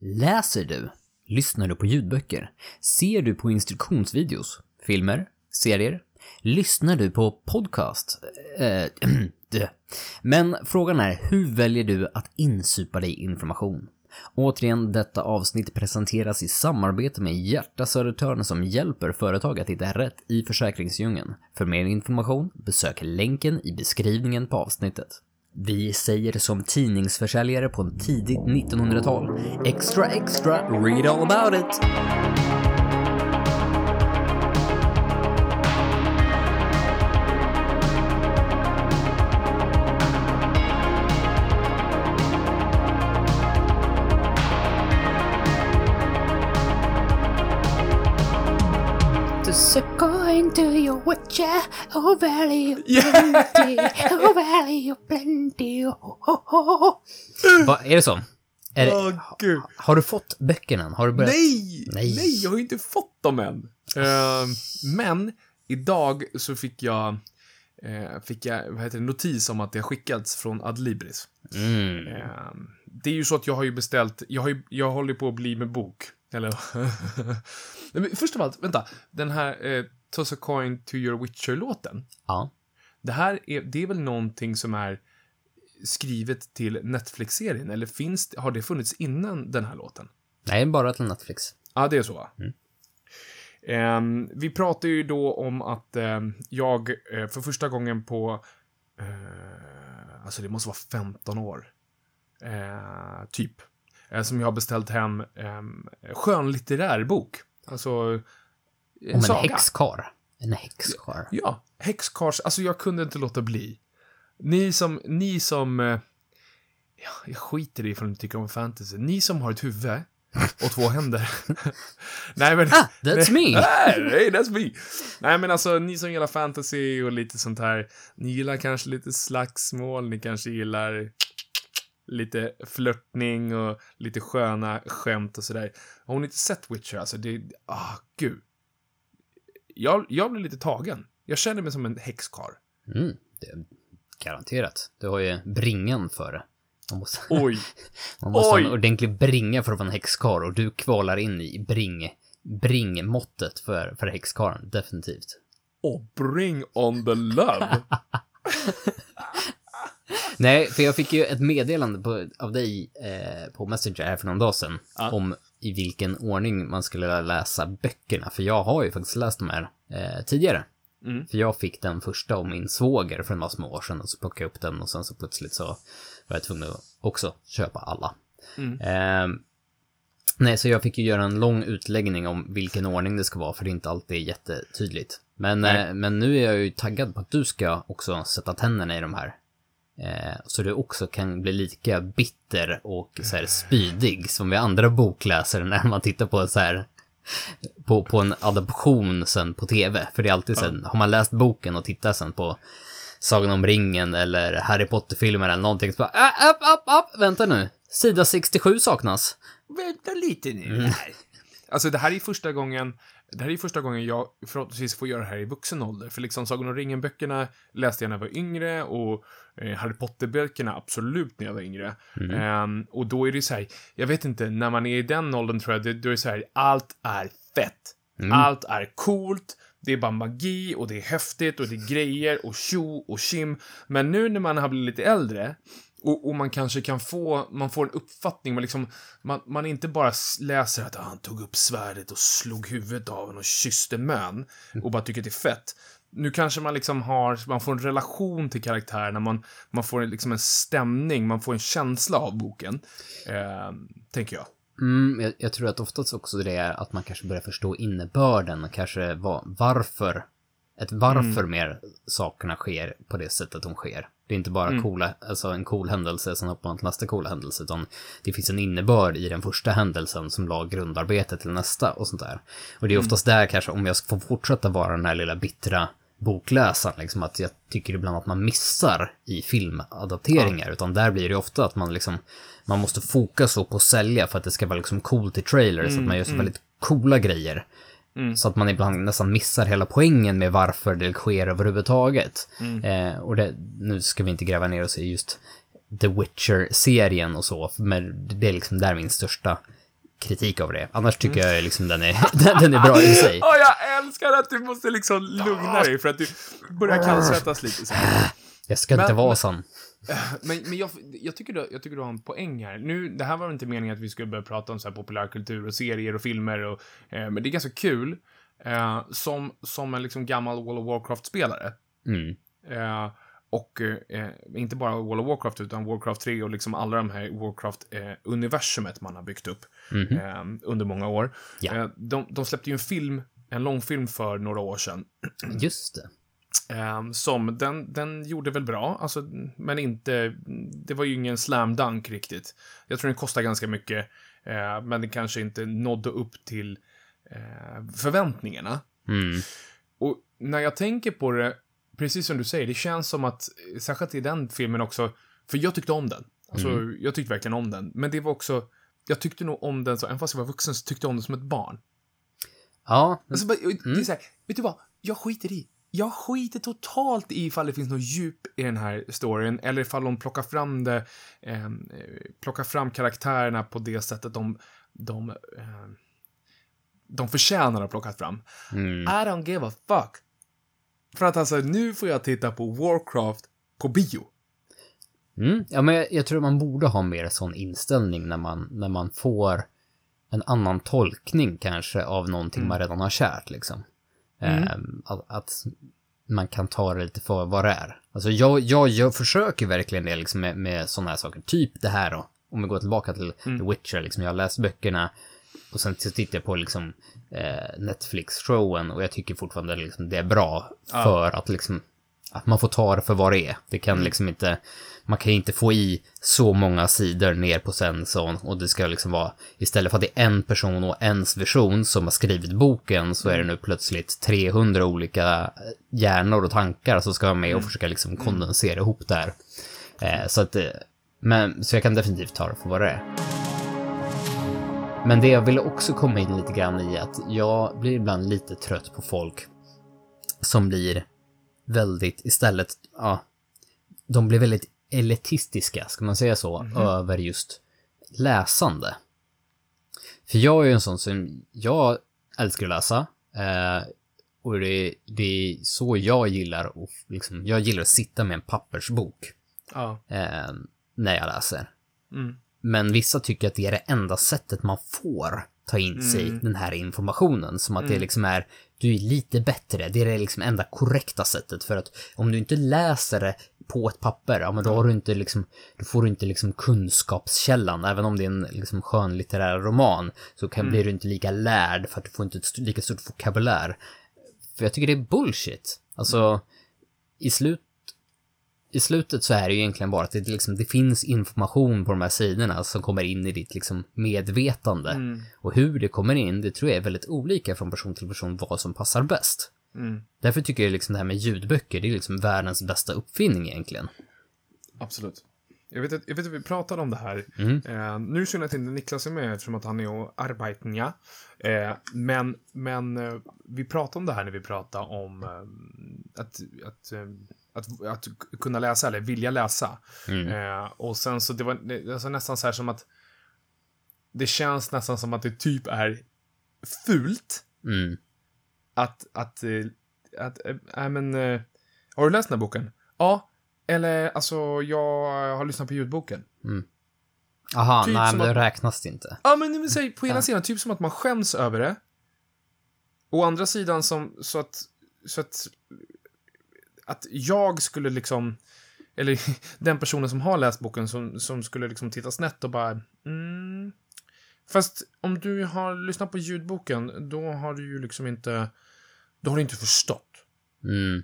Läser du? Lyssnar du på ljudböcker? Ser du på instruktionsvideos? Filmer? Serier? Lyssnar du på podcast? Eh. Men frågan är, hur väljer du att insupa dig information? Återigen, detta avsnitt presenteras i samarbete med Hjärta Södertörn som hjälper företag att hitta rätt i försäkringsdjungeln. För mer information, besök länken i beskrivningen på avsnittet. Vi säger som tidningsförsäljare på tidigt 1900-tal. Extra extra, read all about it! To your witcher, oh valley of plenty, oh valley of plenty, oh, oh, oh. Va, är det så? Är det, gud. har du fått böckerna än? Har du börjat? Nej! Nej. Nej! jag har ju inte fått dem än. Eh, men idag så fick jag, eh, fick jag vad heter det, notis om att det har skickats från Adlibris. Mm. Eh, det är ju så att jag har ju beställt, jag, har ju, jag håller på att bli med bok. Eller... Nej, men först av allt, vänta. Den här eh, Toss a coin to your Witcher-låten. Ja. Det här är, det är väl någonting som är skrivet till Netflix-serien? Eller finns har det funnits innan den här låten? Nej, bara till Netflix. Ja, det är så va? Ehm, vi pratar ju då om att ehm, jag eh, för första gången på, eh, alltså det måste vara 15 år, eh, typ, som jag har beställt hem eh, skönlitterär bok. Alltså, en Om en häxkar. En häxkar. Ja, häxkars, alltså jag kunde inte låta bli. Ni som, ni som, eh, ja, jag skiter i ifall ni tycker om fantasy. Ni som har ett huvud och två händer. Nej men... Ah, that's me! Nej, nej, that's me! Nej men alltså, ni som gillar fantasy och lite sånt här. Ni gillar kanske lite slagsmål, ni kanske gillar lite flörtning och lite sköna skämt och sådär. Har ni inte sett Witcher? Alltså, det, ah, gud. Jag, jag blir lite tagen. Jag känner mig som en häxkar. Mm, det är garanterat. Du har ju bringan för det. Man måste, Oj. man måste ha en Oj. ordentlig bringa för att vara en häxkar och du kvalar in i bring, bringmåttet för, för häxkaren, definitivt. Och bring on the love. Nej, för jag fick ju ett meddelande på, av dig eh, på Messenger här för någon dag sedan Ja. om i vilken ordning man skulle läsa böckerna. För jag har ju faktiskt läst de här eh, tidigare. Mm. För jag fick den första om min svåger för en massa år sedan och så plockade jag upp den och sen så plötsligt så var jag tvungen att också köpa alla. Mm. Eh, nej, så jag fick ju göra en lång utläggning om vilken ordning det ska vara för det är inte alltid jättetydligt. Men, eh, men nu är jag ju taggad på att du ska också sätta tänderna i de här. Eh, så du också kan bli lika bitter och så här spydig som vi andra bokläsare när man tittar på så här på, på en adaption sen på tv. För det är alltid sen, har man läst boken och tittar sen på Sagan om ringen eller Harry Potter-filmer eller någonting så bara, äh, upp, upp, upp, vänta nu. Sida 67 saknas. Vänta lite nu här. Alltså det här är första gången, det här är första gången jag förhoppningsvis får göra det här i vuxen ålder. För liksom Sagan om ringen-böckerna läste jag när jag var yngre och eh, Harry Potter-böckerna absolut när jag var yngre. Ehm, och då är det så här, jag vet inte, när man är i den åldern tror jag, det, då är det så här, allt är fett. Allt är coolt, det är bara magi och det är häftigt och det är grejer och tjo och kim. Men nu när man har blivit lite äldre och, och man kanske kan få, man får en uppfattning, man liksom, man, man inte bara läser att ah, han tog upp svärdet och slog huvudet av honom och kysste mön och bara tycker att det är fett. Nu kanske man liksom har, man får en relation till karaktärerna, man, man får liksom en stämning, man får en känsla av boken. Eh, tänker jag. Mm, jag, jag tror att oftast också det är att man kanske börjar förstå innebörden och kanske va, varför, ett varför mer sakerna sker på det sättet de sker. Det är inte bara coola, alltså en cool händelse, sen hoppar man till nästa coola händelse, utan det finns en innebörd i den första händelsen som la grundarbetet till nästa och sånt där. Och det är oftast där kanske, om jag får fortsätta vara den här lilla bittra bokläsaren, liksom att jag tycker ibland att man missar i filmadapteringar, utan där blir det ofta att man liksom, man måste foka så på att sälja för att det ska vara liksom coolt i trailers, så att man gör så väldigt coola grejer. Så att man ibland nästan missar hela poängen med varför det sker överhuvudtaget. Eh, och det, nu ska vi inte gräva ner oss i just The Witcher-serien och så, men det är liksom där min största kritik av det. Annars tycker jag liksom den är, den, är bra i sig. Åh, jag älskar att du måste liksom lugna dig för att du börjar kallsvettas lite så. Jag ska inte Men- vara men- sån. Men, men jag, jag, tycker du, jag tycker du har en poäng här. Nu, det här var inte meningen att vi skulle börja prata om så här populärkultur och serier och filmer och, eh, men det är ganska kul. Eh, som, som en liksom gammal World of Warcraft-spelare. Mm. Eh, och eh, inte bara World of Warcraft utan Warcraft 3 och liksom alla de här Warcraft-universumet man har byggt upp eh, under många år. Ja. Eh, de, de släppte ju en film, en långfilm för några år sedan. Just det. Eh, som, den, den gjorde väl bra, alltså, men inte, det var ju ingen slam dunk riktigt. Jag tror den kostade ganska mycket, eh, men den kanske inte nådde upp till eh, förväntningarna. Mm. Och när jag tänker på det, precis som du säger, det känns som att, särskilt i den filmen också, för jag tyckte om den. Alltså, jag tyckte verkligen om den. Men det var också, jag tyckte nog om den, så, även fast jag var vuxen, så tyckte jag om den som ett barn. Ja, Alltså, bara- det är så här, vet du vad? Jag skiter i. Jag skiter totalt i ifall det finns något djup i den här storyn, eller ifall de plockar fram det, eh, plockar fram karaktärerna på det sättet de, de, eh, de förtjänar att plocka fram. mm. I don't give a fuck. För att alltså, nu får jag titta på Warcraft på bio. Mm. Ja, men jag, jag tror man borde ha mer sån inställning när man, när man får en annan tolkning kanske av någonting man redan har kärt liksom. Ehm, att, att man kan ta det lite för vad det är. Alltså jag, jag, jag försöker verkligen det liksom med, med sådana här saker. Typ det här då. Om vi går tillbaka till The Witcher, liksom. Jag har läst böckerna och sen tittar jag på liksom eh, Netflix-showen och jag tycker fortfarande liksom det är bra för att liksom att man får ta det för vad det är. Det kan liksom inte, man kan inte få i så många sidor ner på sensorn och det ska liksom vara, istället för att det är en person och ens version som har skrivit boken så är det nu plötsligt 300 olika hjärnor och tankar som ska vara med och försöka liksom kondensera ihop det här. Eh, så att, eh, men, så jag kan definitivt ta det för vad det är. Men det jag ville också komma in lite grann i att jag blir ibland lite trött på folk som blir väldigt istället, ja, de blir väldigt elitistiska, ska man säga så, över just läsande. För jag är ju en sån som, jag älskar att läsa. Eh, och det, det är så jag gillar och liksom, jag gillar att sitta med en pappersbok Ja. eh, när jag läser. Mm. Men vissa tycker att det är det enda sättet man får ta in sig Mm. den här informationen. Som att det liksom är, du är lite bättre. Det är det liksom enda korrekta sättet. För att om du inte läser det på ett papper, ja men då har du inte liksom, då får du inte liksom kunskapskällan. Även om det är en liksom skönlitterär roman så kan, blir du inte lika lärd för att du får inte ett lika stort vokabulär. För jag tycker det är bullshit. Alltså, i slut i slutet så är det ju egentligen bara att det, liksom, det finns information på de här sidorna som kommer in i ditt liksom, medvetande. Och hur det kommer in, det tror jag är väldigt olika från person till person vad som passar bäst. Mm. Därför tycker jag liksom det här med ljudböcker, det är liksom världens bästa uppfinning egentligen. Absolut. Jag vet, att, jag vet att vi pratade om det här. Mm. Eh, nu synd att inte Niklas är med eftersom att han är och arbetar. Eh, men men eh, vi pratade om det här när vi pratade om eh, att, att, eh, att, att kunna läsa eller vilja läsa. Mm. Eh, och sen så det var alltså nästan så här som att det känns nästan som att det typ är fult Mm. Att, att, eh, att, äh, men, eh, har du läst den här boken? Ja, eller alltså jag har lyssnat på ljudboken. Aha, Typ nej men det att- räknas det inte. Ja, men säga, på ena sidan, typ som att man skäms över det. Å andra sidan som, så att, så att, att jag skulle liksom, eller den personen som har läst boken som, som skulle liksom titta snett och bara, mm, fast om du har lyssnat på ljudboken, då har du ju liksom inte, då har du inte förstått. Mm.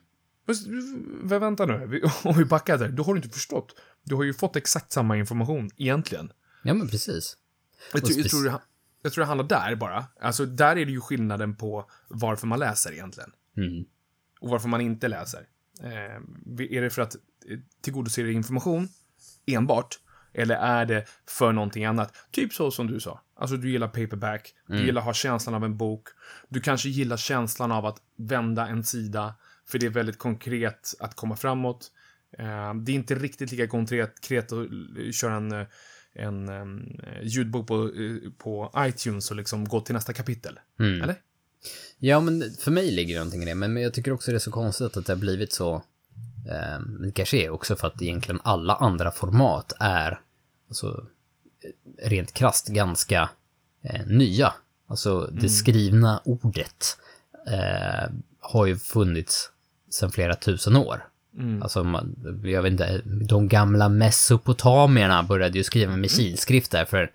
Vänta nu, vi, om vi backar där, då har du inte förstått. Du har ju fått exakt samma information, egentligen. Ja men precis. Jag, jag, tror det, jag tror det handlar där bara. Alltså, där är det ju skillnaden på varför man läser egentligen. Mm. Och varför man inte läser. Eh, är det för att eh, tillgodose information enbart? Eller är det för någonting annat? Typ så som du sa. Alltså, du gillar paperback. Du gillar att ha känslan av en bok. Du kanske gillar känslan av att vända en sida. För det är väldigt konkret att komma framåt. Eh, det är inte riktigt lika konkret att köra en, en em, ljudbok på, eh, på iTunes och liksom gå till nästa kapitel. Mm. Eller? Ja, men för mig ligger det någonting i det. Men jag tycker också det är så konstigt att det har blivit så. Eh, det kanske är också för att egentligen alla andra format är, alltså, eh, rent krasst ganska eh, nya. Alltså, det skrivna ordet eh, har ju funnits sedan flera tusen år. Alltså, man, jag vet inte, de gamla mesopotamierna började ju skriva med kilskrift där för,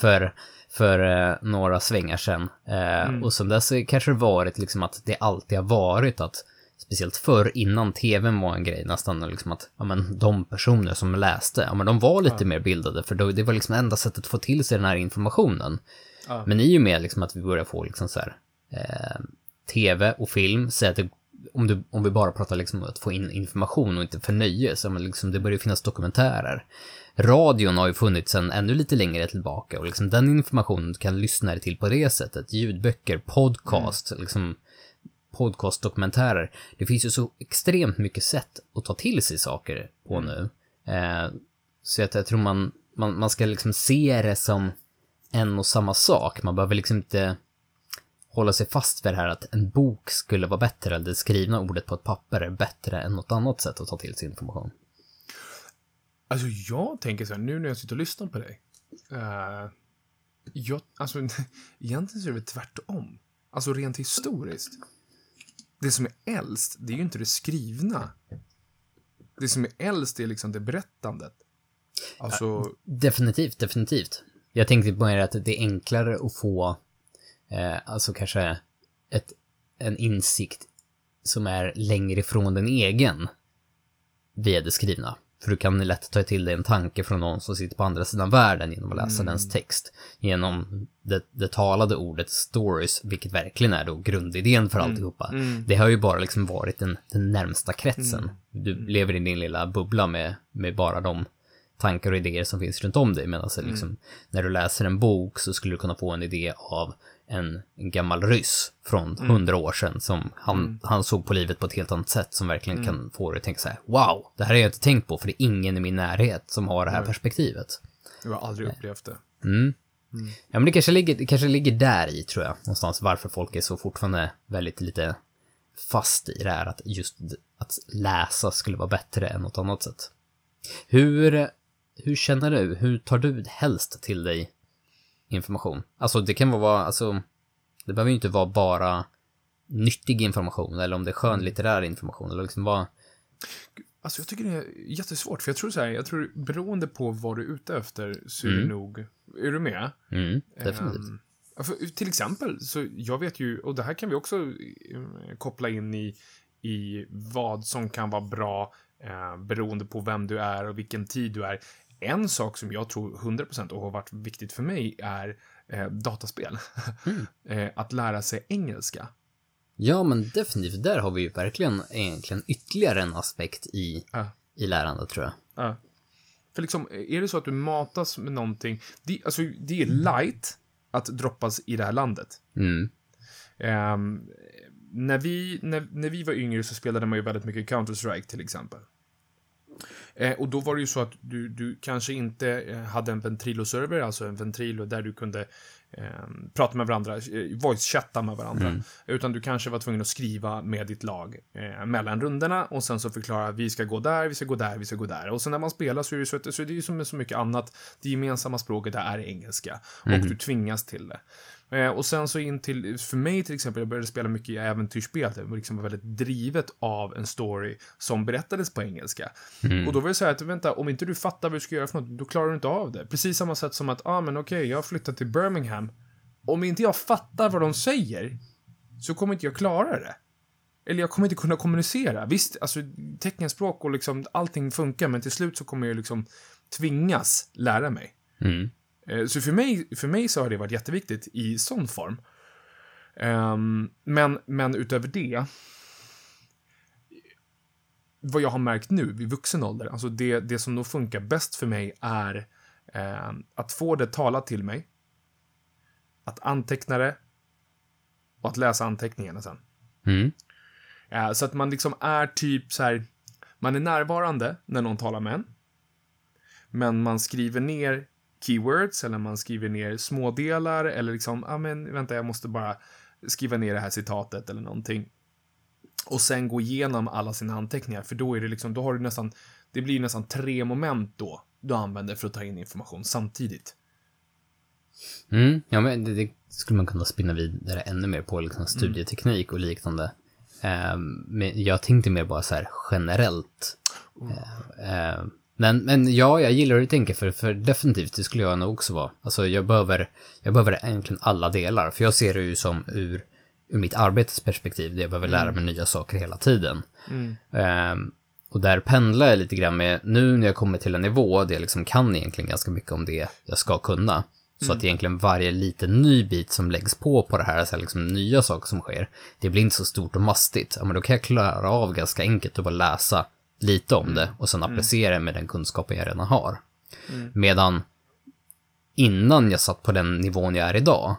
för, för eh, några svängar sedan. Eh, Och sen dess kanske det varit liksom att det alltid har varit att, speciellt förr innan tvn var en grej nästan, liksom att ja, men, de personer som läste, ja, men de var lite mer bildade, för då, det var liksom enda sättet att få till sig den här informationen. Men i och med liksom att vi börjar få liksom så här, eh, tv och film, säg att det, om, du, om vi bara pratar liksom om att få in information och inte för nöje, så men liksom det börjar finnas dokumentärer. Radion har ju funnits sedan ännu lite längre tillbaka och liksom den informationen kan lyssna till på det sättet. Ljudböcker, podcast, liksom podcastdokumentärer. Det finns ju så extremt mycket sätt att ta till sig saker på nu. Eh, så att jag tror man, man, man ska liksom se det som en och samma sak. Man behöver liksom inte hålla sig fast vid det här att en bok skulle vara bättre, eller det skrivna ordet på ett papper är bättre än något annat sätt att ta till sig information. Alltså jag tänker så här, nu när jag sitter och lyssnar på dig. Uh, jag, alltså, egentligen så är det väl tvärtom. Alltså rent historiskt. Det som är äldst, det är ju inte det skrivna. Det som är äldst är liksom det berättandet. Alltså, Definitivt, definitivt. Jag tänkte på att det är enklare att få, eh, alltså kanske ett, en insikt som är längre ifrån den egen via det skrivna. För du kan lätt ta till dig en tanke från någon som sitter på andra sidan världen genom att läsa dens text. Genom det, det talade ordet stories, vilket verkligen är då grundidén för alltihopa. Det har ju bara liksom varit den, den närmsta kretsen. Du lever i din lilla bubbla med, med bara de tankar och idéer som finns runt om dig. Medan liksom, när du läser en bok så skulle du kunna få en idé av en, en gammal ryss från hundra år sedan som han, han såg på livet på ett helt annat sätt som verkligen kan få dig att tänka så här, wow, det här har jag inte tänkt på för det är ingen i min närhet som har det här perspektivet. jag har aldrig upplevt det. Ja, men det kanske ligger, det kanske ligger där i, tror jag, någonstans varför folk är så fortfarande väldigt lite fast i det här att just att läsa skulle vara bättre än något annat sätt. Hur, hur känner du? Hur tar du helst till dig information? Alltså, det kan vara, alltså, det behöver ju inte vara bara nyttig information eller om det är skönlitterär information eller liksom vad, Alltså jag tycker det är jättesvårt, för jag tror så här, jag tror beroende på vad du är ute efter så är det nog, är du med? mm, definitivt. Ja, för, till exempel, så jag vet ju, och det här kan vi också eh, koppla in i, i vad som kan vara bra eh, beroende på vem du är och vilken tid du är. En sak som jag tror 100% och har varit viktigt för mig är eh, dataspel. eh, att lära sig engelska. Ja, men definitivt. Där har vi ju verkligen egentligen ytterligare en aspekt i, Ja. i lärandet, tror jag. Ja. För liksom, är det så att du matas med någonting, det, alltså, det är light att droppas i det här landet. Mm. Ehm, när, vi, när, när vi var yngre så spelade man ju väldigt mycket Counter-Strike till exempel. Eh, och då var det ju så att du, du kanske inte eh, hade en Ventrilo-server, alltså en Ventrilo där du kunde eh, prata med varandra, eh, voice-chatta med varandra. Utan du kanske var tvungen att skriva med ditt lag eh, mellan rundorna och sen så förklara vi ska gå där, vi ska gå där, vi ska gå där. Och sen när man spelar så är det, så, så är det ju som med så mycket annat, det gemensamma språket där är engelska. Och du tvingas till det. Eh, och sen så in till, för mig till exempel, jag började spela mycket äventyrsspel, det var liksom väldigt drivet av en story som berättades på engelska. Och då var det så här att, vänta, om inte du fattar vad du ska göra för något, då klarar du inte av det. Precis samma sätt som att, ah, men okej, jag har flyttat till Birmingham. Om inte jag fattar vad de säger, så kommer inte jag klara det. Eller jag kommer inte kunna kommunicera. Visst, alltså teckenspråk och liksom allting funkar, men till slut så kommer jag liksom tvingas lära mig. Mm. Eh, Så för mig, för mig så har det varit jätteviktigt i sån form. Ehm, men, men utöver det, vad jag har märkt nu vid vuxen ålder, alltså det, det som nog funkar bäst för mig är ehm, att få det talat till mig, att anteckna det och att läsa anteckningarna sen. Mm. Eh, Så att man liksom är typ så här, man är närvarande när någon talar med en. Men man skriver ner keywords eller man skriver ner smådelar eller liksom, ja ah, men vänta, jag måste bara skriva ner det här citatet eller någonting. Och sen gå igenom alla sina anteckningar, för då är det liksom, då har du nästan, det blir nästan tre moment då du använder för att ta in information samtidigt. Mm, ja, men det, det skulle man kunna spinna vidare ännu mer på, liksom studieteknik och liknande. Um, men jag tänkte mer bara så här generellt. Uh, uh, men, men ja, jag gillar hur du tänker, för, för definitivt, det skulle jag nog också vara. Alltså jag behöver, jag behöver egentligen alla delar, för jag ser det ju som ur, ur mitt arbetes perspektiv, där jag behöver lära mig nya saker hela tiden. Mm. Um, och där pendlar jag lite grann med, nu när jag kommer till en nivå där jag liksom kan egentligen ganska mycket om det jag ska kunna. Så att egentligen varje liten ny bit som läggs på på det här, alltså liksom nya saker som sker, det blir inte så stort och mastigt. Ja, men då kan jag klara av ganska enkelt att bara läsa lite om det och sen applicera med den kunskapen jag redan har. Medan innan jag satt på den nivån jag är idag,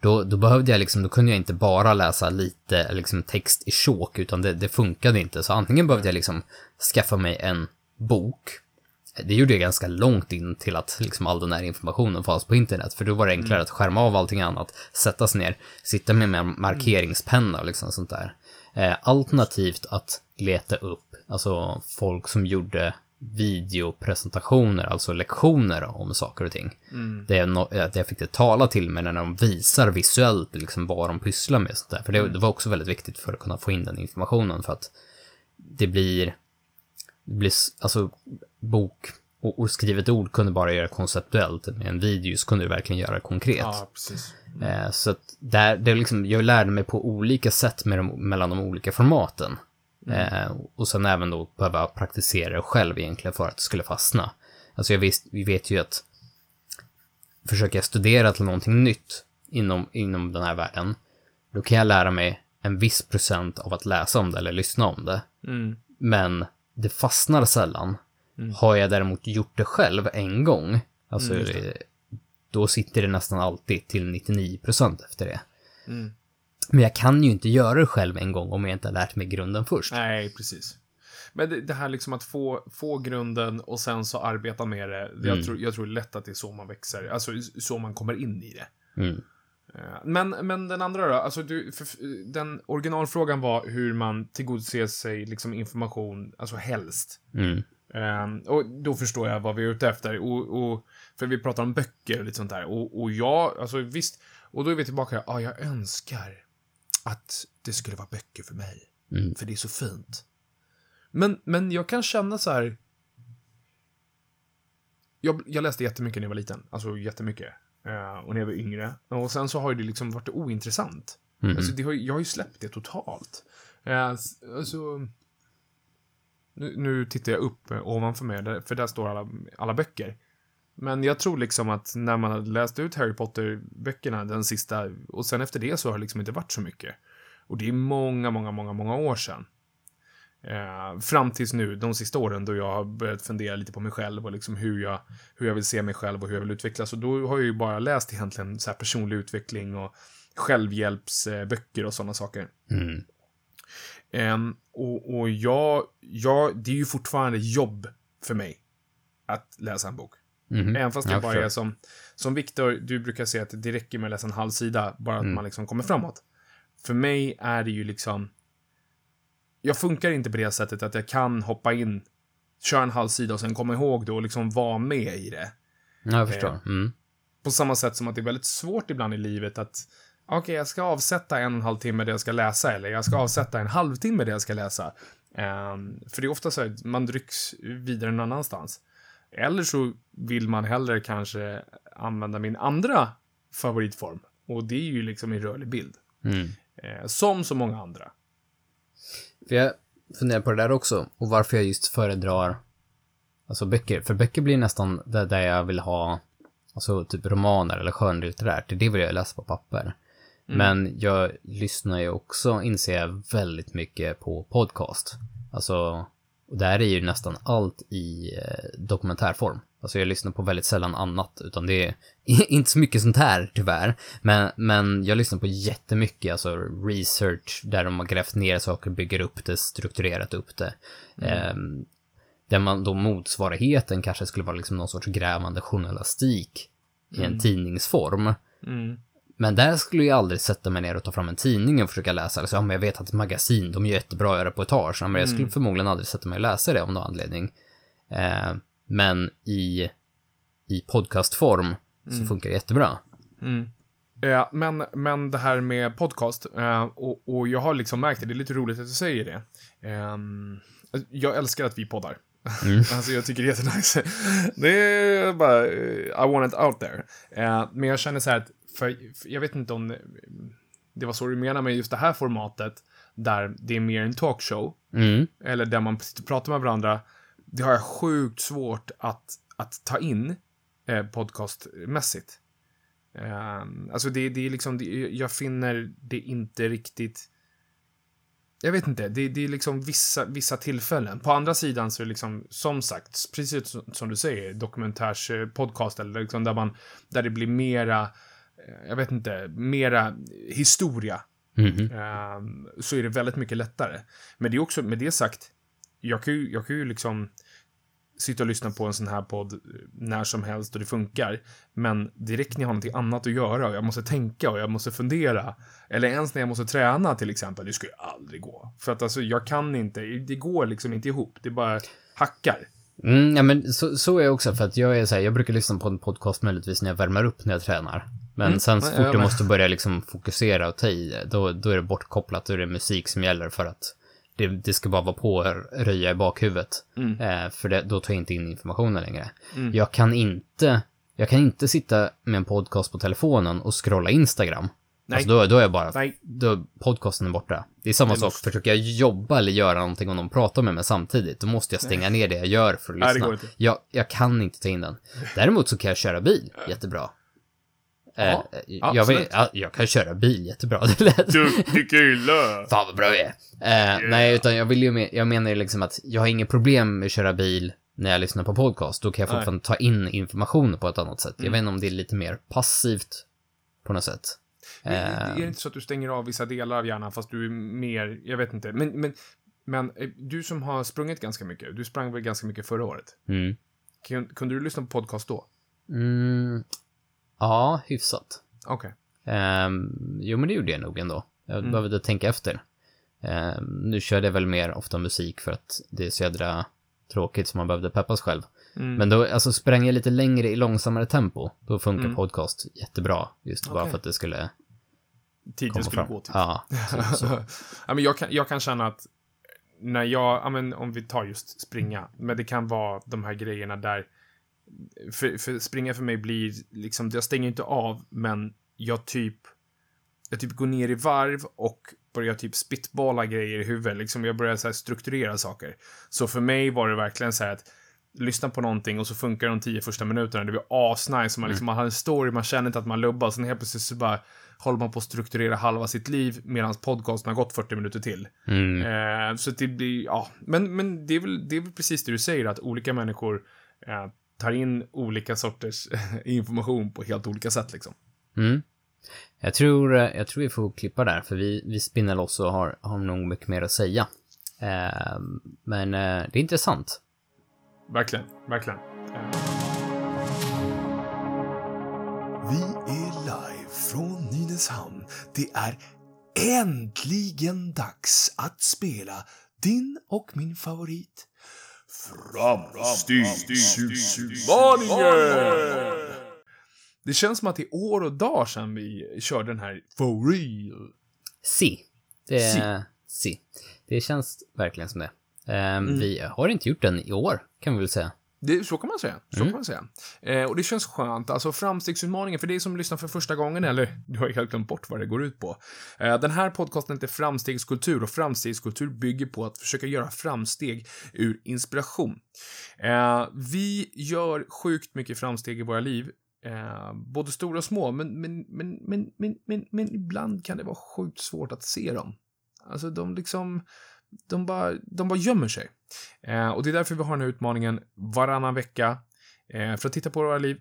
då, då behövde jag liksom, då kunde jag inte bara läsa lite liksom text i tjåk, utan det, det funkade inte. Så antingen behövde jag liksom skaffa mig en bok. Det gjorde jag ganska långt in till att liksom all den här informationen fanns på internet, för då var det enklare att skärma av allting annat, sätta sig ner, sitta med en markeringspenna och liksom sånt där. Eh, alternativt att leta upp, alltså folk som gjorde videopresentationer, alltså lektioner om saker och ting. Det är no att jag fick det tala till mig när de visar visuellt liksom vad de pysslar med. Sånt där. För det, det var också väldigt viktigt för att kunna få in den informationen för att det blir, det blir alltså bok och, och skrivet ord kunde bara göra konceptuellt, med en video så kunde du verkligen göra konkret. Ja, precis. Eh, Så att där, det liksom, jag lärde mig på olika sätt de, mellan de olika formaten. Eh, och sen även då behöva praktisera det själv egentligen för att det skulle fastna. Alltså jag visst, vi vet ju att försöker jag studera till någonting nytt inom, inom den här världen, då kan jag lära mig en viss procent av att läsa om det eller lyssna om det. Mm. Men det fastnar sällan. Har jag däremot gjort det själv en gång, alltså Mm, då sitter det nästan alltid till 99% efter det. Mm. Men jag kan ju inte göra det själv en gång om jag inte har lärt mig grunden först. Nej, precis. Men det, det här liksom att få, få grunden och sen så arbeta med det. Jag, tror, jag tror lätt att det är så man växer. Alltså så man kommer in i det. Mm. Eh, Men, men den andra då? Alltså du, för, den originalfrågan var hur man tillgodoser sig liksom information, alltså helst. Mm. Ehm, och då förstår jag vad vi är ute efter. Och, och, för vi pratar om böcker och lite sånt där. Och, och jag, alltså visst. Och då är vi tillbaka, ja, ah, jag önskar att det skulle vara böcker för mig. Mm. För det är så fint. Men, men jag kan känna så här. Jag, jag läste jättemycket när jag var liten. Alltså jättemycket. Eh, och när jag var yngre. Och sen så har det liksom varit ointressant. Mm. Alltså, det har, jag har ju släppt det totalt. Eh, alltså, nu, nu tittar jag upp eh, ovanför mig, för där står alla, alla böcker. Men jag tror liksom att när man hade läst ut Harry Potter-böckerna, den sista, och sen efter det så har det liksom inte varit så mycket. Och det är många, många, många, många år sedan. Eh, fram tills nu, de sista åren, då jag har börjat fundera lite på mig själv och liksom hur jag, hur jag vill se mig själv och hur jag vill utvecklas. Och då har jag ju bara läst egentligen så här personlig utveckling och självhjälpsböcker och sådana saker. Mm. Ehm, och och jag, jag, det är ju fortfarande jobb för mig att läsa en bok. Mhm. Även fast det Jag bara är som, som Viktor, du brukar säga att det räcker med att läsa en halv sida, bara att Mm. man liksom kommer framåt. För mig är det ju liksom, jag funkar inte på det sättet att jag kan hoppa in, köra en halv sida och sen komma ihåg det och liksom vara med i det. Ja, jag förstår. Mm. På samma sätt som att det är väldigt svårt ibland i livet att okej, jag ska avsätta en och en halv timme där jag ska läsa eller jag ska avsätta en halvtimme där jag ska läsa. Ehm, för det är ofta så att man drycks vidare någon annanstans. Eller så vill man hellre kanske använda min andra favoritform. Och det är ju liksom en rörlig bild. Mm. Eh, som så många andra. För jag funderar på det där också, och varför jag just föredrar alltså böcker. För böcker blir nästan det där jag vill ha, alltså typ romaner eller skönlitterärt. Det vill jag läsa på papper. Men jag lyssnar ju också, inser jag, väldigt mycket på podcast. Alltså, och där är ju nästan allt i eh, dokumentärform. Alltså jag lyssnar på väldigt sällan annat, utan det är inte så mycket sånt här tyvärr. Men, men jag lyssnar på jättemycket, alltså research, där de har grävt ner saker, bygger upp det, strukturerat upp det. Ehm, Där man då motsvarigheten kanske skulle vara liksom någon sorts grävande journalistik i en tidningsform. Mm. Men där skulle jag aldrig sätta mig ner och ta fram en tidning och försöka läsa. Alltså, ja, men jag vet att ett magasin, de är jättebra reportage. Ja, Men jag skulle förmodligen aldrig sätta mig och läsa det av någon anledning. Eh, men i, i podcastform så funkar det jättebra. Eh, men, men det här med podcast, eh, och, och jag har liksom märkt det, det är lite roligt att du säger det. Ehm, jag älskar att vi poddar. alltså jag tycker det är jättenice. Det är bara, eh, I want it out there. Eh, men jag känner så här att, för, jag vet inte om det, var så du menar med just det här formatet, där det är mer en talkshow, Mm. eller där man pratar med varandra, det har jag sjukt svårt att, att ta in eh, podcastmässigt. Um, alltså det, det är liksom, det, jag finner det inte riktigt... Jag vet inte, det, det är liksom vissa, vissa tillfällen. På andra sidan så är det liksom, som sagt, precis som- du säger, dokumentärspodcast eller liksom där man, där det blir mera, eh, jag vet inte, mera historia Mhm. Ehm, så är det väldigt mycket lättare. Men det är också, med det sagt, jag kan ju, jag kan ju liksom sitta och lyssna på en sån här podd eh, när som helst och det funkar. Men direkt när jag har någonting annat att göra och jag måste tänka och jag måste fundera, eller ens när jag måste träna till exempel, det skulle ju aldrig gå. För att alltså, jag kan inte, det går liksom inte ihop, det bara hackar. Mm, ja, men så, så är jag också, för att jag är så här, jag brukar lyssna på en podcast möjligtvis när jag värmer upp när jag tränar. Men Mm. sen så fort med. måste börja liksom fokusera och ta i, då, då är det bortkopplat, då är det musik som gäller för att det, det ska bara vara på och röja i bakhuvudet. Mm. Eh, för det, då tar jag inte in informationen längre. Jag kan inte, jag kan inte sitta med en podcast på telefonen och scrolla Instagram. Nej. Alltså då, då är jag bara, Nej. då podcasten är borta. Det är samma Det sak, måste- försöker jag jobba eller göra någonting och någon pratar med mig samtidigt, då måste jag stänga ner det jag gör för att Nej, lyssna. inte. Jag, jag kan inte ta in den. Däremot så kan jag köra bil jättebra. Ja, eh, jag, absolut. vet, ja, jag kan köra bil jättebra, det lät Duktig kille! Fan vad bra jag är. Eh, Nej, utan jag vill ju med, jag menar ju liksom att jag har inget problem med att köra bil när jag lyssnar på podcast. Då kan jag Nej. fortfarande ta in information på ett annat sätt. Mm. Jag vet inte om det är lite mer passivt på något sätt. Men Eh, Är det inte så att du stänger av vissa delar av hjärnan fast du är mer, jag vet inte. Men, men, men eh, du som har sprungit ganska mycket, du sprang väl ganska mycket förra året? mm. Kun- Kunde du lyssna på podcast då? Mm, ja, hyfsat. Okej. Um, jo, men det gjorde jag nog ändå. Jag Mm. behövde tänka efter. Ehm, nu körde jag väl mer ofta musik för att det är så jädra tråkigt som man behövde peppas själv. Mm. Men då alltså, sprang jag lite längre i långsammare tempo. Då funkar Mm. podcast jättebra. Just bara Okej. för att det skulle Tiden komma skulle fram. gå till. Ja, så, så. ja, men jag, kan, jag kan känna att när jag, ja, men om vi tar just springa, men det kan vara de här grejerna där, för, för springa för mig blir liksom, jag stänger inte av, men jag typ, jag typ går ner i varv och börjar typ spitballa grejer i huvudet, liksom jag börjar så strukturera saker. Så för mig var det verkligen så här att lyssna på någonting och så funkar de tio första minuterna. Det blir asnice. Man, liksom, man har en story, man känner inte att man lubbar. Sen helt plötsligt så bara håller man på att strukturera halva sitt liv medan podcasten har gått 40 minuter till. Mm. Eh, så det blir, ja. Men, men det, är väl, det är väl precis det du säger, att olika människor eh, tar in olika sorters information på helt olika sätt liksom. Mm. Jag, tror, eh, jag tror vi får klippa där, för vi, vi spinner loss och har, har nog mycket mer att säga. Ehm, men eh, det är intressant. Verkligen, verkligen. Eh, Vi är live från Nynäshamn. Det är äntligen dags att spela din och min favorit. Framstegsutmaningen! Det känns som att det är år och dagar sedan vi körde den här For real. Si. Det, Si. si. Det känns verkligen som det. Ehm, Vi har inte gjort den i år, kan vi väl säga. Det, så kan man säga. Så kan man säga. Eh, och det känns skönt. Alltså framstegsutmaningen, för dig som lyssnar för första gången, eller du har helt glömt bort vad det går ut på. Eh, den här podcasten heter Framstegskultur och framstegskultur bygger på att försöka göra framsteg ur inspiration. Eh, vi gör sjukt mycket framsteg i våra liv. Eh, både stora och små, men, men, men, men, men, men, men ibland kan det vara sjukt svårt att se dem. Alltså de liksom, de bara, de bara gömmer sig. Eh, och det är därför vi har den här utmaningen varannan vecka. Eh, för att titta på våra liv,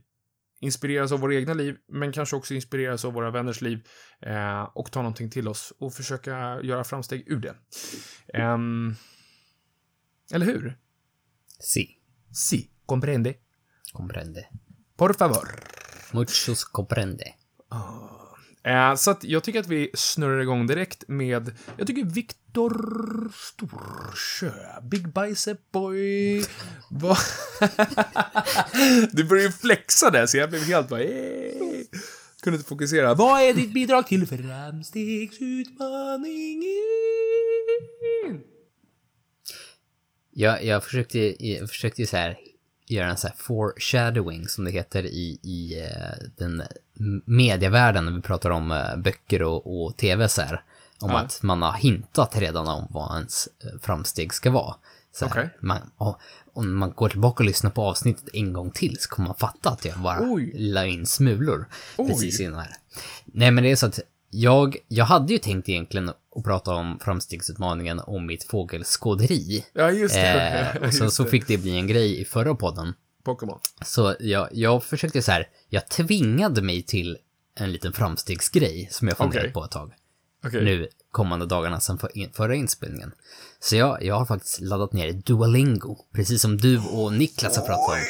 inspireras av våra egna liv, men kanske också inspireras av våra vänners liv. Eh, och ta någonting till oss och försöka göra framsteg ur det. Ehm, eller hur? Si. Si, comprende? Comprende. Por favor. Muchos comprende. Eh, så att jag tycker att vi snurrar igång direkt med, jag tycker Viktor Storsjö, Big Bicep Boy. Du började ju flexa där, så jag blev helt bara, eh. Kunde inte fokusera. Vad är ditt bidrag till framstegsutmaningen? Jag, jag försökte, jag försökte ju så här göra en så här foreshadowing som det heter i, i eh, den medievärlden när vi pratar om eh, böcker och, och tv så här. Om Ja. att man har hintat redan om vad ens eh, framsteg ska vara. Så här, Okej. man, och, om man går tillbaka och lyssnar på avsnittet en gång till så kommer man fatta att jag bara Oj. la in smulor Oj. precis innan här. Nej men det är så att jag, jag hade ju tänkt egentligen att prata om framstegsutmaningen om mitt fågelskåderi. Ja, just det. Eh, och sen så fick det bli en grej i förra podden. Pokémon. Så jag, jag försökte så här, jag tvingade mig till en liten framstegsgrej som jag funderat Okej. på ett tag. Okej. Nu kommande dagarna sen för, in, förra inspelningen. Så jag, jag har faktiskt laddat ner Duolingo, precis som du och Niklas har pratat om.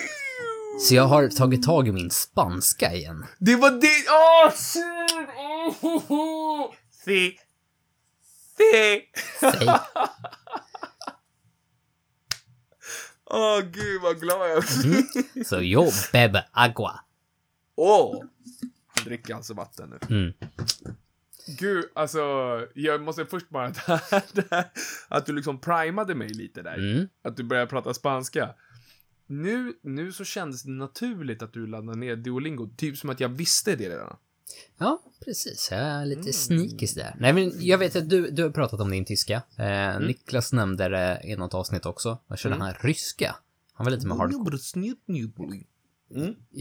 Så jag har tagit tag i min spanska igen. Det var det... Åh, synd! Oh, si. Si. Säg. Åh, gud vad glad jag blir. Så yo bebe agua. Åh! Han dricker alltså vatten nu. Mm. Gud, alltså, jag måste först bara... det här- att du liksom primade mig lite där. Mm. Att du började prata spanska. Nu, nu så kändes det naturligt att du laddade ner Duolingo. Typ som att jag visste det redan. Ja, precis. Jag är Mm. lite sneaky där. Nej, men jag vet att du, du har pratat om din tyska. Eh, Mm. Niklas nämnde det i något avsnitt också. Jag kör den här ryska. Han var lite med hardcore.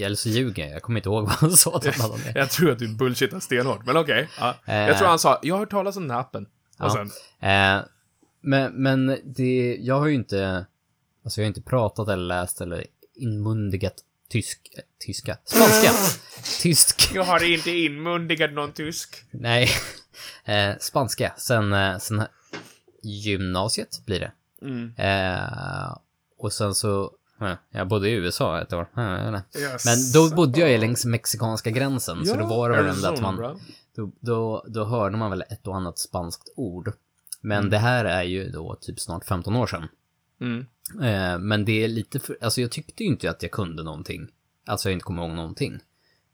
Eller så ljuger jag. Jag kommer inte ihåg vad han sa han hade med. Jag tror att du bullshittar stenhårt, men okej. Ja. Jag Eh. tror han sa, jag har hört talas om den här appen. Ja. sen, Eh, men, men det, jag har ju inte, alltså jag har inte pratat eller läst eller inmundigat tysk, eh, tyska, spanska, tysk, jag har inte inmundigat någon tysk. nej, eh, spanska sen, eh, sen gymnasiet blir det. Mm. Eh, och sen så, eh, jag bodde i USA ett år. Eh. Yes. Men då bodde jag ju längs mexikanska gränsen, så då var det väl ändå att man, då, då, då hörde man väl ett och annat spanskt ord. Men Mm. det här är ju då typ snart 15 år sedan. Mm. Eh, men det är lite för, alltså jag tyckte ju inte att jag kunde någonting. Alltså jag inte kommer ihåg någonting.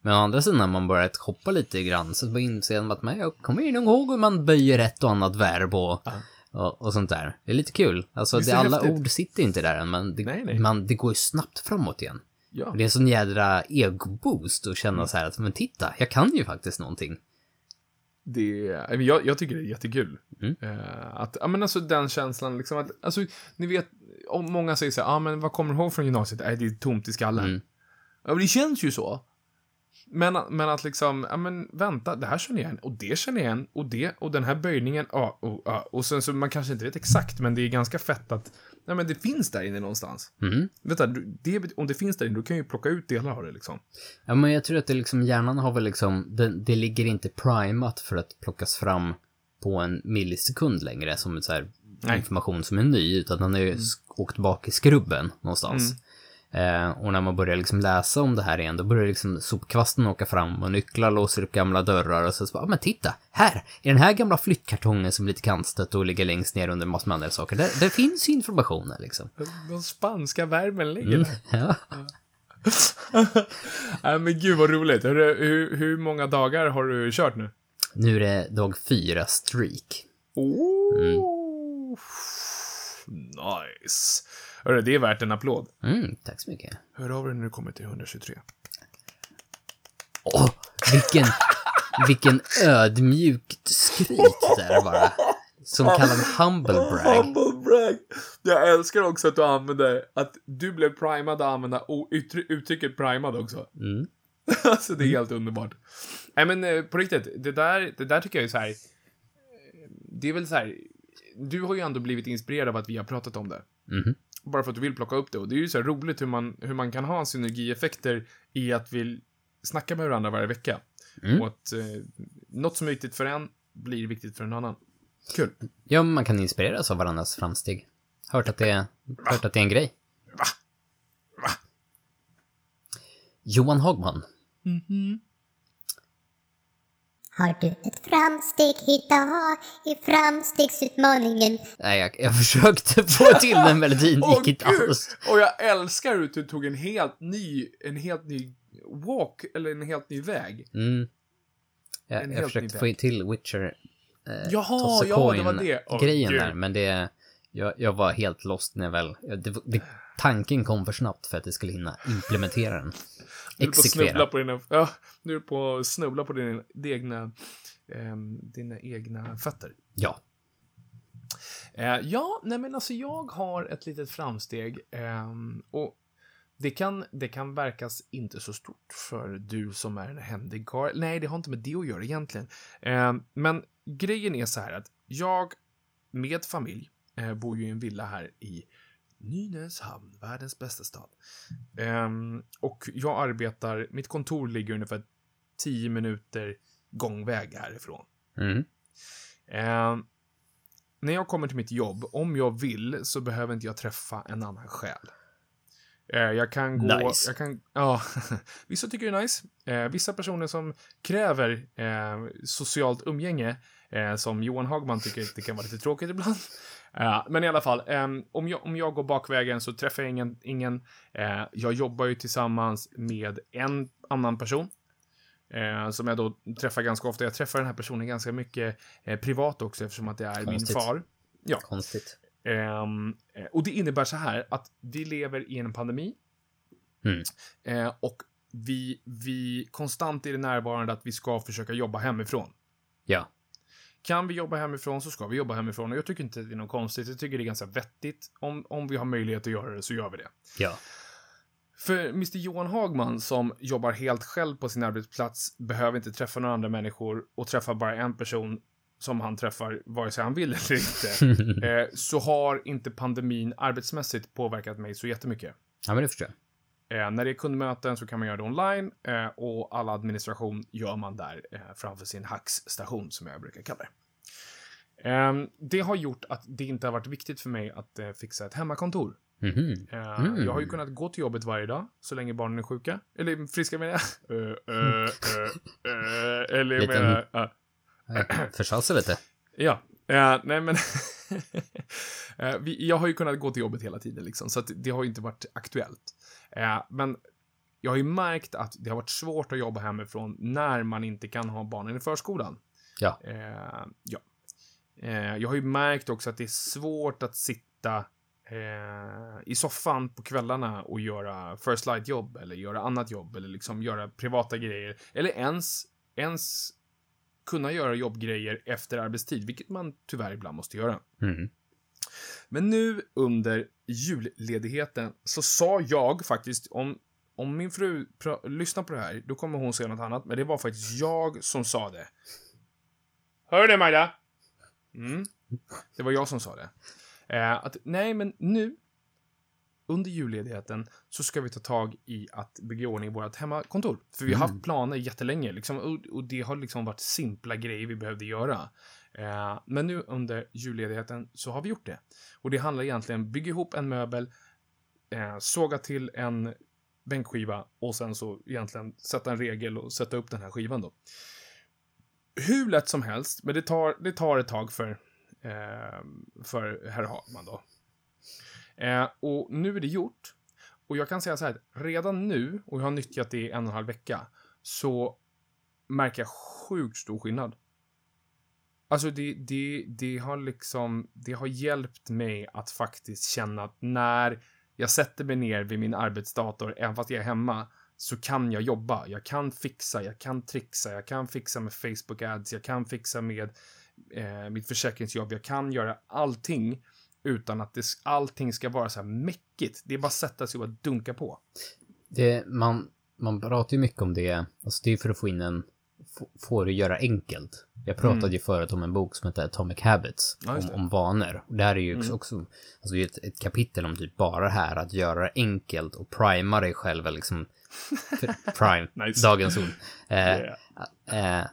Men å andra sidan när man börjat hoppa lite grann så inser man att man, jag kommer ju nog ihåg hur man böjer ett och annat verb och, och, och sånt där. Det är lite kul. Alltså det, alla häftigt? ord sitter inte där än, men det, Nej, nej. Man, det går ju snabbt framåt igen. Ja. Det är en sån jädra ego-boost att känna så här att, men titta, jag kan ju faktiskt någonting. Det, jag, jag tycker det är jättekul. Mm. Eh, att, ja men alltså den känslan liksom att, alltså ni vet, om många säger så här, ja men vad kommer du ihåg från gymnasiet? Nej, det är tomt i skallen. Mm. Ja, det känns ju så. Men, men att liksom, ja men vänta, det här känner jag igen, och det känner jag igen, och det, och den här böjningen, ja, och, ja, och sen så man kanske inte vet exakt, men det är ganska fett att, nej men det finns där inne någonstans. Mm. Vänta, det, om det finns där inne, då kan jag ju plocka ut delar av det liksom. Ja, men jag tror att det liksom, hjärnan har väl liksom, det, det ligger inte primat för att plockas fram på en millisekund längre som en så här Nej. information som är ny, utan den har ju sk- åkt bak i skrubben någonstans. Eh, och när man börjar liksom läsa om det här igen, då börjar liksom sopkvasten åka fram och nycklar låser upp gamla dörrar och så, så bara, "Ah, men titta, här, i den här gamla flyttkartongen som är lite kantstött och ligger längst ner under massor med andra saker, där, där finns ju informationen liksom. Den spanska värmen ligger Mm, där. ja. Nej men gud vad roligt. Hur, hur, hur många dagar har du kört nu? Nu är det dag fyra streak. Oh, Nice. Hörru, det är värt en applåd. Mm, tack så mycket. Hör av dig när du kommer till 123. Åh, vilken, vilken ödmjukt skryt där bara. Som kallar humble brag. Humble brag. Jag älskar också att du använder, att du blev primad att använda uttrycket primad också. Mm. alltså det är helt underbart. Nej men eh, på riktigt, det där, det där tycker jag är så här. eh, Det är väl så här du har ju ändå blivit inspirerad av att vi har pratat om det. Mm. Bara för att du vill plocka upp det. Och det är ju så roligt hur man, hur man kan ha synergieffekter i att vi snackar med varandra varje vecka. Mm. Och att eh, något som är viktigt för en blir viktigt för en annan. Kul. Ja, man kan inspireras av varandras framsteg. Hört att det är, hört att det är en grej. Va? Va? Johan Hagman. Mm -hmm. Har du ett framsteg idag i framstegsutmaningen? Nej, jag, jag försökte få till den melodin, Åh, gick inte alls. Och jag älskar hur du tog en helt ny, en helt ny walk, eller en helt ny väg. Mm. Jag, jag försökte få till Witcher Jaha, Toss a ja, det var det. Åh, grejen gud. där, men det... Jag, jag var helt lost när jag väl... Det, det, tanken kom för snabbt för att jag skulle hinna implementera den. Du är på att snubbla Exekvera. på dina, ja, du är på att snubbla på dina, dina egna, ehm, dina egna fötter. Ja. Eh, ja, nej men alltså jag har ett litet framsteg ehm, och det kan, det kan verkas inte så stort för du som är en händig karl. Nej, det har inte med det att göra egentligen. Ehm, men grejen är så här att jag med familj eh, bor ju i en villa här i Nynäshamn, världens bästa stad. Ehm, och jag arbetar, mitt kontor ligger ungefär 10 minuter gångväg härifrån. Mm. Ehm, när jag kommer till mitt jobb, om jag vill, så behöver inte jag träffa en annan själ. Eh, jag kan gå... Nice. Jag kan, ja, vissa tycker det är nice. Eh, vissa personer som kräver eh, socialt umgänge, eh, som Johan Hagman tycker att det kan vara lite tråkigt ibland. Eh, men i alla fall, ehm, om, jag, om jag går bakvägen så träffar jag ingen. ingen eh, jag jobbar ju tillsammans med en annan person. Eh, som jag då träffar ganska ofta. Jag träffar den här personen ganska mycket eh, privat också eftersom att det är Konstigt. min far. Ja. Konstigt. Ehm, eh, och det innebär så här att vi lever i en pandemi. Mm. Eh, och vi, vi konstant är det närvarande att vi ska försöka jobba hemifrån. Ja. Kan vi jobba hemifrån så ska vi jobba hemifrån. Och jag tycker inte det är något konstigt. Jag tycker det är ganska vettigt. Om, om vi har möjlighet att göra det så gör vi det. Ja. För Mr Johan Hagman som jobbar helt själv på sin arbetsplats behöver inte träffa några andra människor och träffar bara en person som han träffar vare sig han vill eller inte. eh, så har inte pandemin arbetsmässigt påverkat mig så jättemycket. Ja, men det förstår jag. Eh, när det är kundmöten så kan man göra det online eh, och all administration gör man där eh, framför sin hackstation som jag brukar kalla det. Eh, det har gjort att det inte har varit viktigt för mig att eh, fixa ett hemmakontor. Mhm. Eh, Mm. Jag har ju kunnat gå till jobbet varje dag, så länge barnen är sjuka. Eller friska menar jag. Eh, eh, eh, eh, eller jag menar... ja. Jag Försade lite. Ja, eh, nej men... eh, vi, jag har ju kunnat gå till jobbet hela tiden liksom, så att det har ju inte varit aktuellt. Eh, men jag har ju märkt att det har varit svårt att jobba hemifrån när man inte kan ha barnen i förskolan. Ja. Ja. Jag har ju märkt också att det är svårt att sitta i soffan på kvällarna och göra first light-jobb eller göra annat jobb eller liksom göra privata grejer. Eller ens, ens kunna göra jobbgrejer efter arbetstid, vilket man tyvärr ibland måste göra. Mm. Men nu under julledigheten så sa jag faktiskt, om, om min fru lyssnar på det här, då kommer hon säga något annat, men det var faktiskt jag som sa det. Hör du det, Majda? Mm. Det var jag som sa det. Eh, att, nej, men nu, under julledigheten, så ska vi ta tag i att bygga i ordning vårt hemmakontor. För vi har haft planer jättelänge, liksom, och, och det har liksom varit simpla grejer vi behövde göra. Eh, men nu under julledigheten så har vi gjort det. Och det handlar egentligen om bygga ihop en möbel, eh, såga till en bänkskiva och sen så egentligen sätta en regel och sätta upp den här skivan då. Hur lätt som helst, men det tar, det tar ett tag för, eh, för herr Hagman då. Eh, och nu är det gjort. Och jag kan säga så här, att redan nu, och jag har nyttjat det i en och en halv vecka, så märker jag sjukt stor skillnad. Alltså det, det, det har liksom, det har hjälpt mig att faktiskt känna att när jag sätter mig ner vid min arbetsdator, även fast jag är hemma, så kan jag jobba. Jag kan fixa, jag kan trixa, jag kan fixa med Facebook ads, jag kan fixa med eh, mitt försäkringsjobb, jag kan göra allting utan att det, allting ska vara så här mäckigt. Det är bara att sätta sig och bara dunka på. Det, man, man pratar ju mycket om det, alltså det är för att få in en, få, det att göra enkelt. Jag pratade ju förut om en bok som heter Atomic Habits, Mm. Ja, om. Mm. om vanor. Och det här är ju också, också alltså ett, ett kapitel om typ bara det här, att göra det enkelt och prima dig själv, liksom, prime, Nice. dagens ord. Eh, Yeah. eh,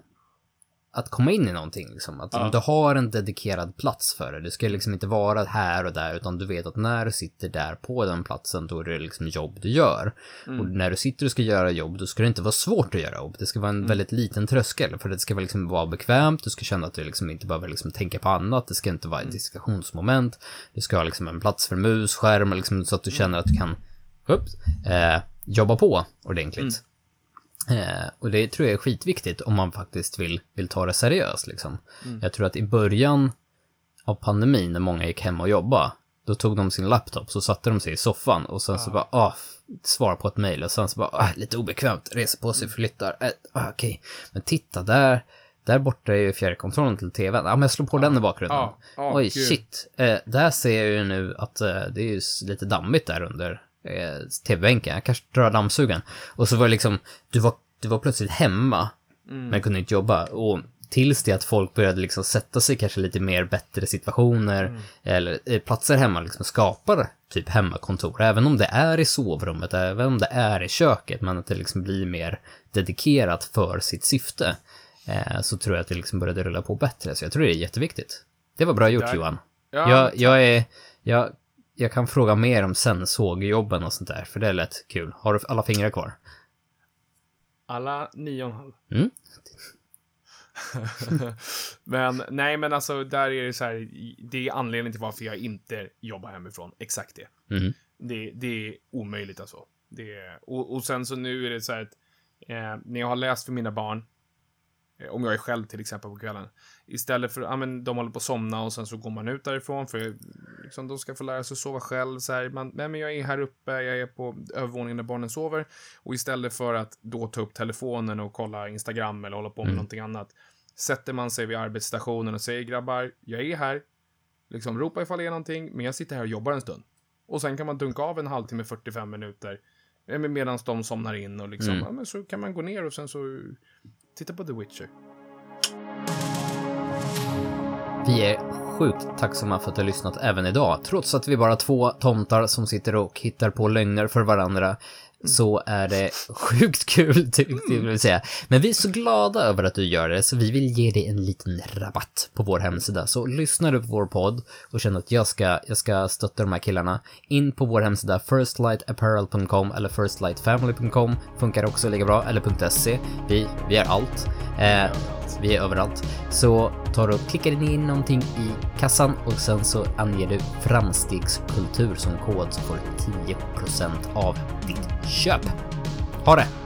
att komma in i någonting. Liksom. Att Ja. du har en dedikerad plats för det. Det ska liksom inte vara här och där, utan du vet att när du sitter där på den platsen, då är det liksom jobb du gör. Mm. Och när du sitter och ska göra jobb, då ska det inte vara svårt att göra jobb. Det ska vara en Mm. väldigt liten tröskel, för det ska vara liksom vara bekvämt, du ska känna att du liksom inte behöver liksom tänka på annat, det ska inte vara Mm. ett diskussionsmoment, du ska ha liksom en plats för mus, skärm, liksom, så att du känner att du kan Ups, eh, jobba på ordentligt. Eh, och det tror jag är skitviktigt om man faktiskt vill, vill ta det seriöst. Liksom. Jag tror att i början av pandemin, när många gick hem och jobbade, då tog de sin laptop, så satte de sig i soffan och sen så bara, ah, svara på ett mejl och sen så bara, ah, lite obekvämt, reser på sig, flyttar, äh, ah, okej. Men titta där, där borta är ju fjärrkontrollen till tvn. Ja, men jag slår på den i bakgrunden. Oj, shit. Eh, där ser jag ju nu att eh, det är ju lite dammigt där under eh, tv-bänken. Jag kanske drar dammsugaren. Och så var det liksom, du var, du var plötsligt hemma, men kunde inte jobba. Och tills det att folk började liksom sätta sig kanske lite mer bättre situationer, eller eh, platser hemma liksom skapar typ hemmakontor. Även om det är i sovrummet, även om det är i köket, men att det liksom blir mer dedikerat för sitt syfte. Eh, så tror jag att det liksom började rulla på bättre. Så jag tror det är jätteviktigt. Det var bra gjort Johan. Ja, jag, jag är, jag, jag kan fråga mer om sen sågjobben och sånt där, för det är lätt kul. Har du alla fingrar kvar? Alla nio och en halv. Mm. men nej, men alltså där är det så här. Det är anledningen till varför jag inte jobbar hemifrån. Exakt det. Mhm. Det, det är omöjligt alltså. Det är, och, och sen så nu är det så här att eh, när jag har läst för mina barn, eh, om jag är själv till exempel på kvällen, istället för, ja men de håller på att somna och sen så går man ut därifrån för liksom, de ska få lära sig sova själv. Så här, man, nej men jag är här uppe, jag är på övervåningen där barnen sover. Och istället för att då ta upp telefonen och kolla Instagram eller hålla på med någonting annat, sätter man sig vid arbetsstationen och säger grabbar, jag är här, liksom ropa ifall det är någonting, men jag sitter här och jobbar en stund. Och sen kan man dunka av en halvtimme, 45 minuter. Medan de somnar in och liksom, Mm. ja, men så kan man gå ner och sen så titta på The Witcher. Vi är sjukt tacksamma för att du har lyssnat även idag. Trots att vi bara är två tomtar som sitter och hittar på lögner för varandra så är det sjukt kul, tyckte jag vill säga. Men vi är så glada över att du gör det, så vi vill ge dig en liten rabatt på vår hemsida. Så lyssnar du på vår podd och känner att jag ska, jag ska stötta de här killarna, in på vår hemsida firstlightapparel.com eller firstlightfamily.com funkar också lika bra, eller .se. Vi, vi är allt. Eh, vi är överallt. Så tar du och klickar in någonting i kassan och sen så anger du framstegskultur som kod så får du 10% av ditt köp. Ha det!